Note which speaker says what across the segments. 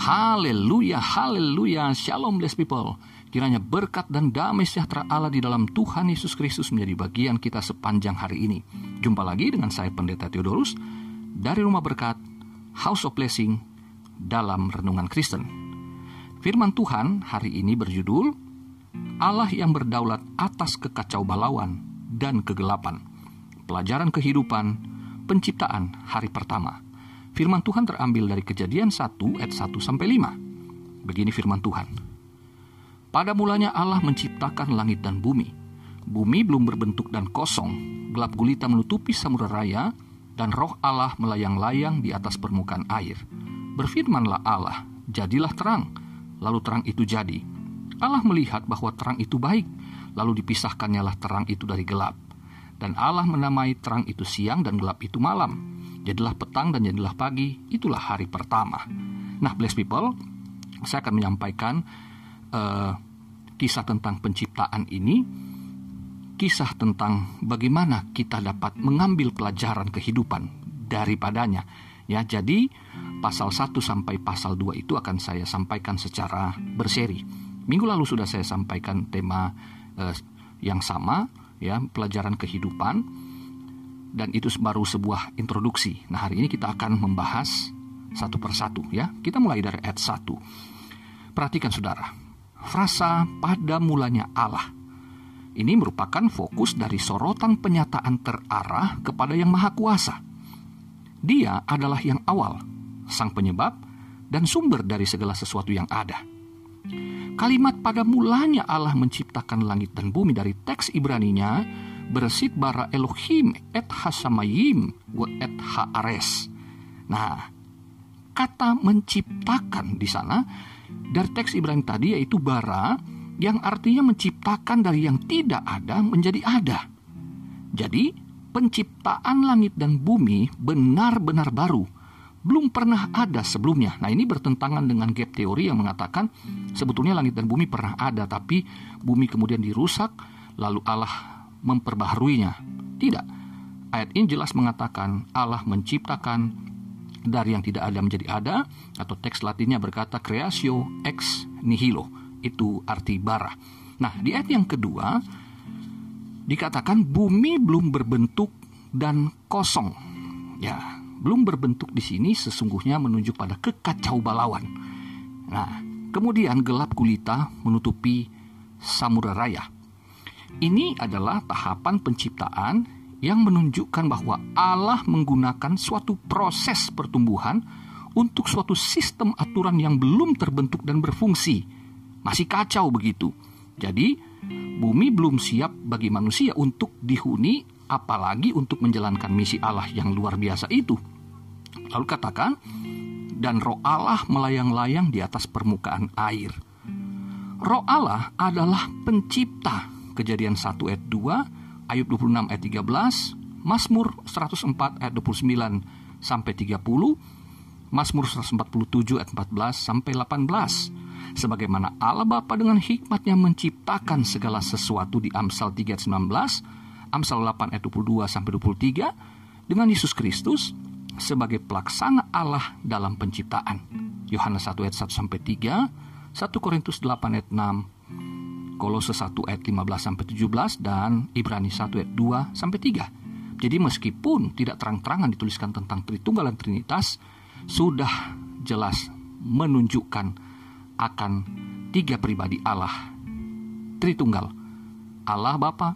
Speaker 1: Haleluya, haleluya, shalom blessed people. Kiranya berkat dan damai sejahtera Allah di dalam Tuhan Yesus Kristus menjadi bagian kita sepanjang hari ini. Jumpa lagi dengan saya Pendeta Theodorus dari Rumah Berkat, House of Blessing, dalam Renungan Kristen. Firman Tuhan hari ini berjudul Allah yang berdaulat atas kekacau balauan dan kegelapan. Pelajaran kehidupan, penciptaan hari pertama. Firman Tuhan terambil dari kejadian 1 ayat 1 sampai 5. Begini firman Tuhan. Pada mulanya Allah menciptakan langit dan bumi. Bumi belum berbentuk dan kosong, gelap gulita menutupi samudera raya, dan roh Allah melayang-layang di atas permukaan air. Berfirmanlah Allah, jadilah terang. Lalu terang itu jadi. Allah melihat bahwa terang itu baik, lalu dipisahkannya terang itu dari gelap. Dan Allah menamai terang itu siang dan gelap itu malam jadilah petang dan jadilah pagi, itulah hari pertama. Nah, blessed people, saya akan menyampaikan uh, kisah tentang penciptaan ini, kisah tentang bagaimana kita dapat mengambil pelajaran kehidupan daripadanya. Ya, jadi pasal 1 sampai pasal 2 itu akan saya sampaikan secara berseri. Minggu lalu sudah saya sampaikan tema uh, yang sama, ya, pelajaran kehidupan dan itu baru sebuah introduksi. Nah, hari ini kita akan membahas satu persatu ya. Kita mulai dari ayat 1. Perhatikan Saudara, frasa pada mulanya Allah. Ini merupakan fokus dari sorotan penyataan terarah kepada Yang Maha Kuasa. Dia adalah yang awal, sang penyebab dan sumber dari segala sesuatu yang ada. Kalimat pada mulanya Allah menciptakan langit dan bumi dari teks Ibraninya beresit bara Elohim et hasamayim wa et haares. Nah, kata menciptakan di sana dari teks Ibrani tadi yaitu bara yang artinya menciptakan dari yang tidak ada menjadi ada. Jadi, penciptaan langit dan bumi benar-benar baru, belum pernah ada sebelumnya. Nah, ini bertentangan dengan gap teori yang mengatakan sebetulnya langit dan bumi pernah ada, tapi bumi kemudian dirusak, lalu Allah memperbaharuinya. Tidak. Ayat ini jelas mengatakan Allah menciptakan dari yang tidak ada menjadi ada atau teks latinnya berkata creatio ex nihilo. Itu arti bara. Nah, di ayat yang kedua dikatakan bumi belum berbentuk dan kosong. Ya, belum berbentuk di sini sesungguhnya menunjuk pada kekacau balauan. Nah, kemudian gelap gulita menutupi samudera raya. Ini adalah tahapan penciptaan yang menunjukkan bahwa Allah menggunakan suatu proses pertumbuhan untuk suatu sistem aturan yang belum terbentuk dan berfungsi. Masih kacau begitu. Jadi, bumi belum siap bagi manusia untuk dihuni, apalagi untuk menjalankan misi Allah yang luar biasa itu. Lalu katakan, dan roh Allah melayang-layang di atas permukaan air. Roh Allah adalah pencipta Kejadian 1 ayat 2, Ayub 26 ayat 13, Mazmur 104 ayat 29 sampai 30, Mazmur 147 ayat 14 sampai 18. Sebagaimana Allah Bapa dengan hikmatnya menciptakan segala sesuatu di Amsal 3 ayat 19, Amsal 8 ayat 22 sampai 23, dengan Yesus Kristus sebagai pelaksana Allah dalam penciptaan. Yohanes 1 ayat 1 sampai 3, 1 Korintus 8 ayat 6, Kolose 1 ayat 15 sampai 17 dan Ibrani 1 ayat 2 sampai 3. Jadi meskipun tidak terang-terangan dituliskan tentang Tritunggal dan Trinitas, sudah jelas menunjukkan akan tiga pribadi Allah. Tritunggal, Allah Bapa,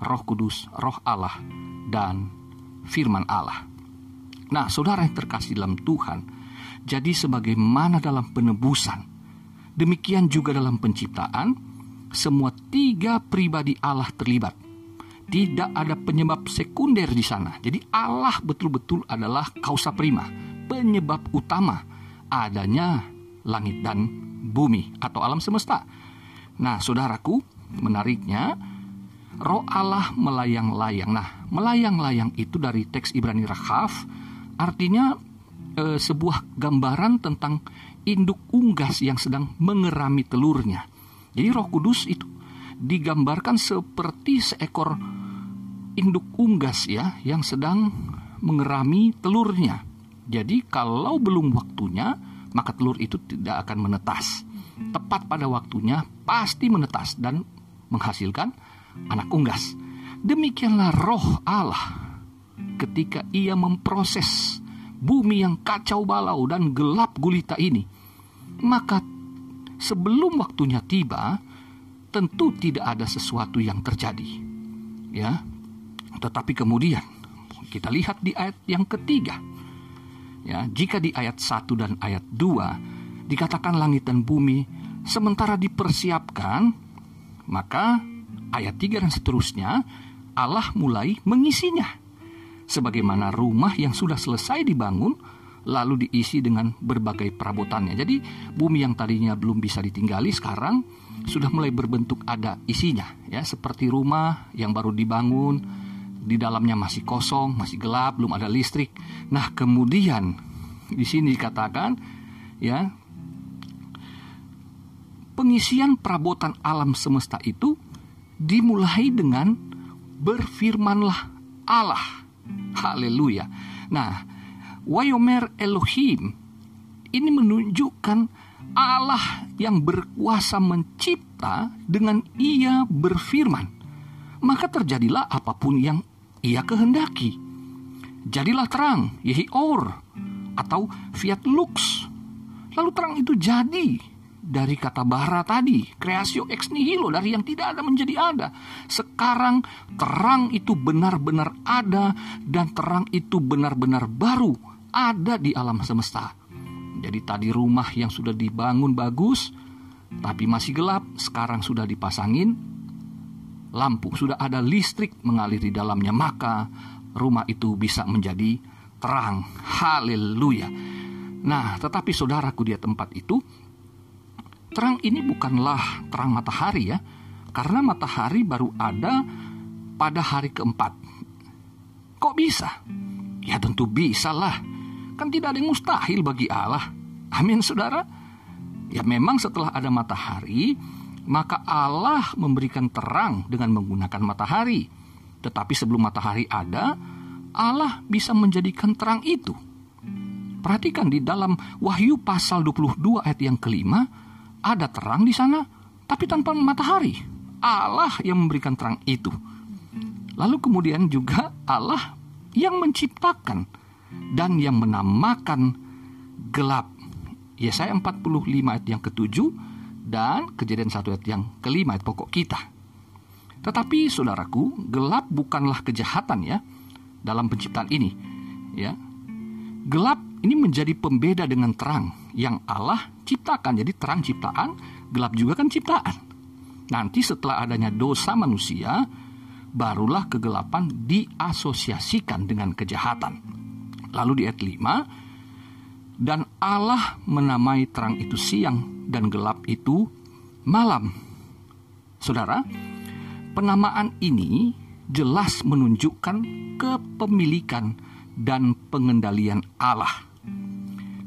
Speaker 1: Roh Kudus, Roh Allah, dan Firman Allah. Nah, saudara yang terkasih dalam Tuhan, jadi sebagaimana dalam penebusan, demikian juga dalam penciptaan, semua tiga pribadi Allah terlibat. Tidak ada penyebab sekunder di sana. Jadi Allah betul-betul adalah kausa prima, penyebab utama adanya langit dan bumi atau alam semesta. Nah, saudaraku, menariknya roh Allah melayang-layang. Nah, melayang-layang itu dari teks Ibrani Rahaf artinya e, sebuah gambaran tentang induk unggas yang sedang mengerami telurnya. Jadi Roh Kudus itu digambarkan seperti seekor induk unggas ya yang sedang mengerami telurnya. Jadi kalau belum waktunya maka telur itu tidak akan menetas. Tepat pada waktunya pasti menetas dan menghasilkan anak unggas. Demikianlah roh Allah ketika ia memproses bumi yang kacau balau dan gelap gulita ini. Maka sebelum waktunya tiba, tentu tidak ada sesuatu yang terjadi. Ya. Tetapi kemudian kita lihat di ayat yang ketiga. Ya, jika di ayat 1 dan ayat 2 dikatakan langit dan bumi sementara dipersiapkan, maka ayat 3 dan seterusnya Allah mulai mengisinya. Sebagaimana rumah yang sudah selesai dibangun lalu diisi dengan berbagai perabotannya. Jadi bumi yang tadinya belum bisa ditinggali sekarang sudah mulai berbentuk ada isinya ya seperti rumah yang baru dibangun di dalamnya masih kosong, masih gelap, belum ada listrik. Nah, kemudian di sini dikatakan ya pengisian perabotan alam semesta itu dimulai dengan berfirmanlah Allah. Haleluya. Nah, Wayomer Elohim ini menunjukkan Allah yang berkuasa mencipta dengan ia berfirman. Maka terjadilah apa pun yang ia kehendaki. Jadilah terang, yehi or, atau fiat lux. Lalu terang itu jadi dari kata bara tadi, kreasio ex nihilo, dari yang tidak ada menjadi ada. Sekarang terang itu benar-benar ada dan terang itu benar-benar baru ada di alam semesta. Jadi tadi rumah yang sudah dibangun bagus, tapi masih gelap, sekarang sudah dipasangin lampu, sudah ada listrik mengalir di dalamnya, maka rumah itu bisa menjadi terang. Haleluya. Nah, tetapi saudaraku di tempat itu, terang ini bukanlah terang matahari ya, karena matahari baru ada pada hari keempat. Kok bisa? Ya tentu bisa lah. Kan tidak ada yang mustahil bagi Allah. Amin saudara. Ya memang setelah ada matahari, maka Allah memberikan terang dengan menggunakan matahari. Tetapi sebelum matahari ada, Allah bisa menjadikan terang itu. Perhatikan di dalam Wahyu pasal 22 ayat yang kelima, ada terang di sana, tapi tanpa matahari. Allah yang memberikan terang itu. Lalu kemudian juga Allah yang menciptakan dan yang menamakan gelap. Yesaya 45 ayat yang ketujuh dan kejadian satu ayat yang kelima ayat pokok kita. Tetapi saudaraku, gelap bukanlah kejahatan ya dalam penciptaan ini. Ya. Gelap ini menjadi pembeda dengan terang yang Allah ciptakan. Jadi terang ciptaan, gelap juga kan ciptaan. Nanti setelah adanya dosa manusia, barulah kegelapan diasosiasikan dengan kejahatan. Lalu di ayat 5, dan Allah menamai terang itu siang dan gelap itu malam. Saudara, penamaan ini jelas menunjukkan kepemilikan dan pengendalian Allah.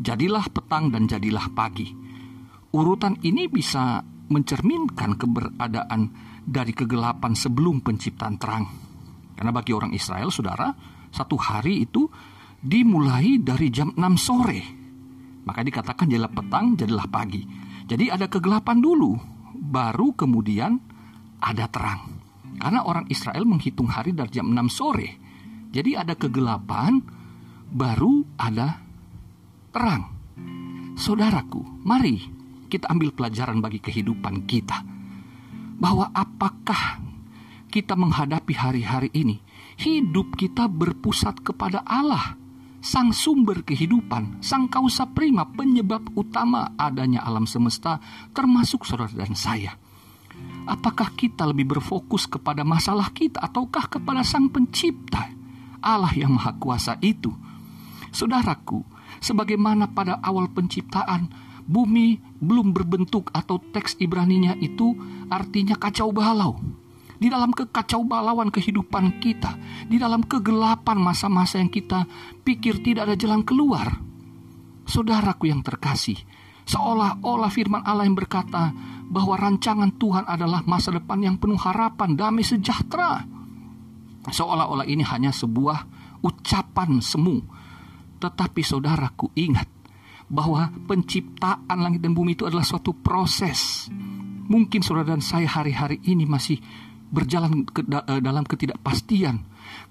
Speaker 1: Jadilah petang dan jadilah pagi. Urutan ini bisa mencerminkan keberadaan dari kegelapan sebelum penciptaan terang. Karena bagi orang Israel, saudara, satu hari itu dimulai dari jam 6 sore. Maka dikatakan jadilah petang, jadilah pagi. Jadi ada kegelapan dulu, baru kemudian ada terang. Karena orang Israel menghitung hari dari jam 6 sore. Jadi ada kegelapan, baru ada terang. Saudaraku, mari kita ambil pelajaran bagi kehidupan kita. Bahwa apakah kita menghadapi hari-hari ini, hidup kita berpusat kepada Allah sang sumber kehidupan, sang kausa prima, penyebab utama adanya alam semesta, termasuk saudara dan saya. Apakah kita lebih berfokus kepada masalah kita ataukah kepada sang pencipta, Allah yang maha kuasa itu? Saudaraku, sebagaimana pada awal penciptaan, bumi belum berbentuk atau teks Ibraninya itu artinya kacau balau di dalam kekacau balauan kehidupan kita, di dalam kegelapan masa-masa yang kita pikir tidak ada jalan keluar. Saudaraku yang terkasih, seolah-olah firman Allah yang berkata bahwa rancangan Tuhan adalah masa depan yang penuh harapan, damai sejahtera. Seolah-olah ini hanya sebuah ucapan semu. Tetapi saudaraku ingat bahwa penciptaan langit dan bumi itu adalah suatu proses. Mungkin saudara dan saya hari-hari ini masih berjalan ke, eh, dalam ketidakpastian,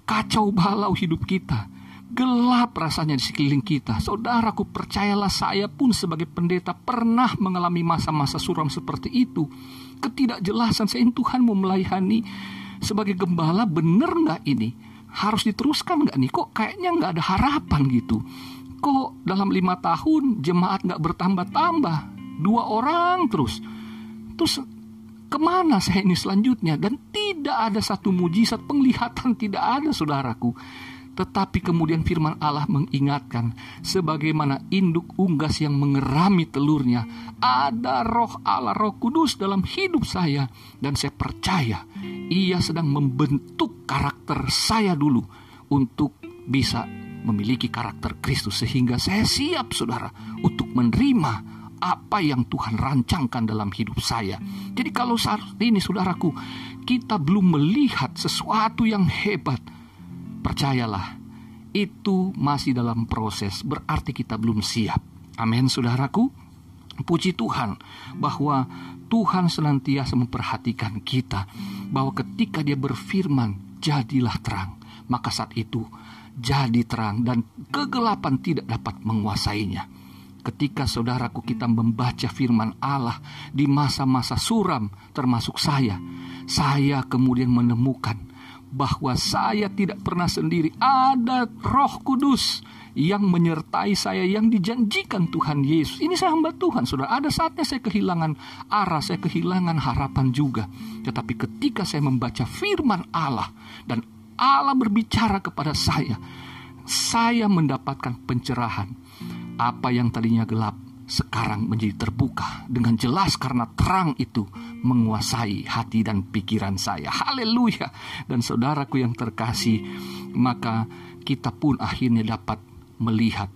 Speaker 1: kacau balau hidup kita, gelap rasanya di sekeliling kita. Saudaraku, percayalah saya pun sebagai pendeta pernah mengalami masa-masa suram seperti itu. Ketidakjelasan saya Tuhan mau melayani sebagai gembala bener nggak ini? Harus diteruskan nggak nih? Kok kayaknya nggak ada harapan gitu? Kok dalam lima tahun jemaat nggak bertambah-tambah? Dua orang terus. Terus ke mana saya ini selanjutnya? Dan tidak ada satu mujizat penglihatan tidak ada saudaraku. Tetapi kemudian firman Allah mengingatkan sebagaimana induk unggas yang mengerami telurnya. Ada roh Allah, roh kudus dalam hidup saya. Dan saya percaya ia sedang membentuk karakter saya dulu untuk bisa memiliki karakter Kristus. Sehingga saya siap saudara untuk menerima apa yang Tuhan rancangkan dalam hidup saya. Jadi kalau saat ini saudaraku, kita belum melihat sesuatu yang hebat, percayalah, itu masih dalam proses, berarti kita belum siap. Amin, saudaraku. Puji Tuhan bahwa Tuhan senantiasa memperhatikan kita, bahwa ketika Dia berfirman, "Jadilah terang," maka saat itu jadi terang, dan kegelapan tidak dapat menguasainya. Ketika saudaraku kita membaca firman Allah di masa-masa suram, termasuk saya, saya kemudian menemukan bahwa saya tidak pernah sendiri. Ada Roh Kudus yang menyertai saya yang dijanjikan Tuhan Yesus. Ini saya hamba Tuhan, Saudara. Ada saatnya saya kehilangan arah, saya kehilangan harapan juga. Tetapi ketika saya membaca firman Allah dan Allah berbicara kepada saya, saya mendapatkan pencerahan. Apa yang tadinya gelap sekarang menjadi terbuka dengan jelas karena terang itu menguasai hati dan pikiran saya. Haleluya. Dan saudaraku yang terkasih, maka kita pun akhirnya dapat melihat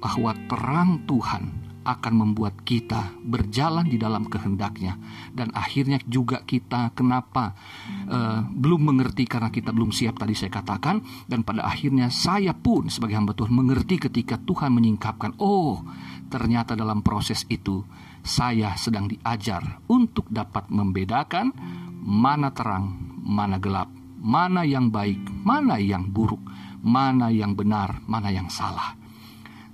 Speaker 1: bahwa terang Tuhan akan membuat kita berjalan di dalam kehendaknya. Dan akhirnya juga kita kenapa uh, belum mengerti karena kita belum siap tadi saya katakan. Dan pada akhirnya saya pun sebagai hamba Tuhan mengerti ketika Tuhan menyingkapkan oh ternyata dalam proses itu saya sedang diajar untuk dapat membedakan mana terang mana gelap mana yang baik mana yang buruk mana yang benar mana yang salah.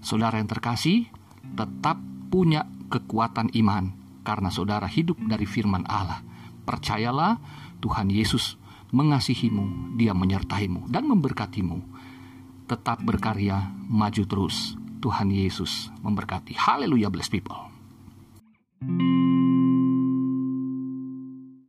Speaker 1: Saudara yang terkasih tetap punya kekuatan iman karena saudara hidup dari firman Allah. Percayalah, Tuhan Yesus mengasihimu, Dia menyertaimu dan memberkatimu. Tetap berkarya, maju terus. Tuhan Yesus memberkati. Haleluya, bless people. thank you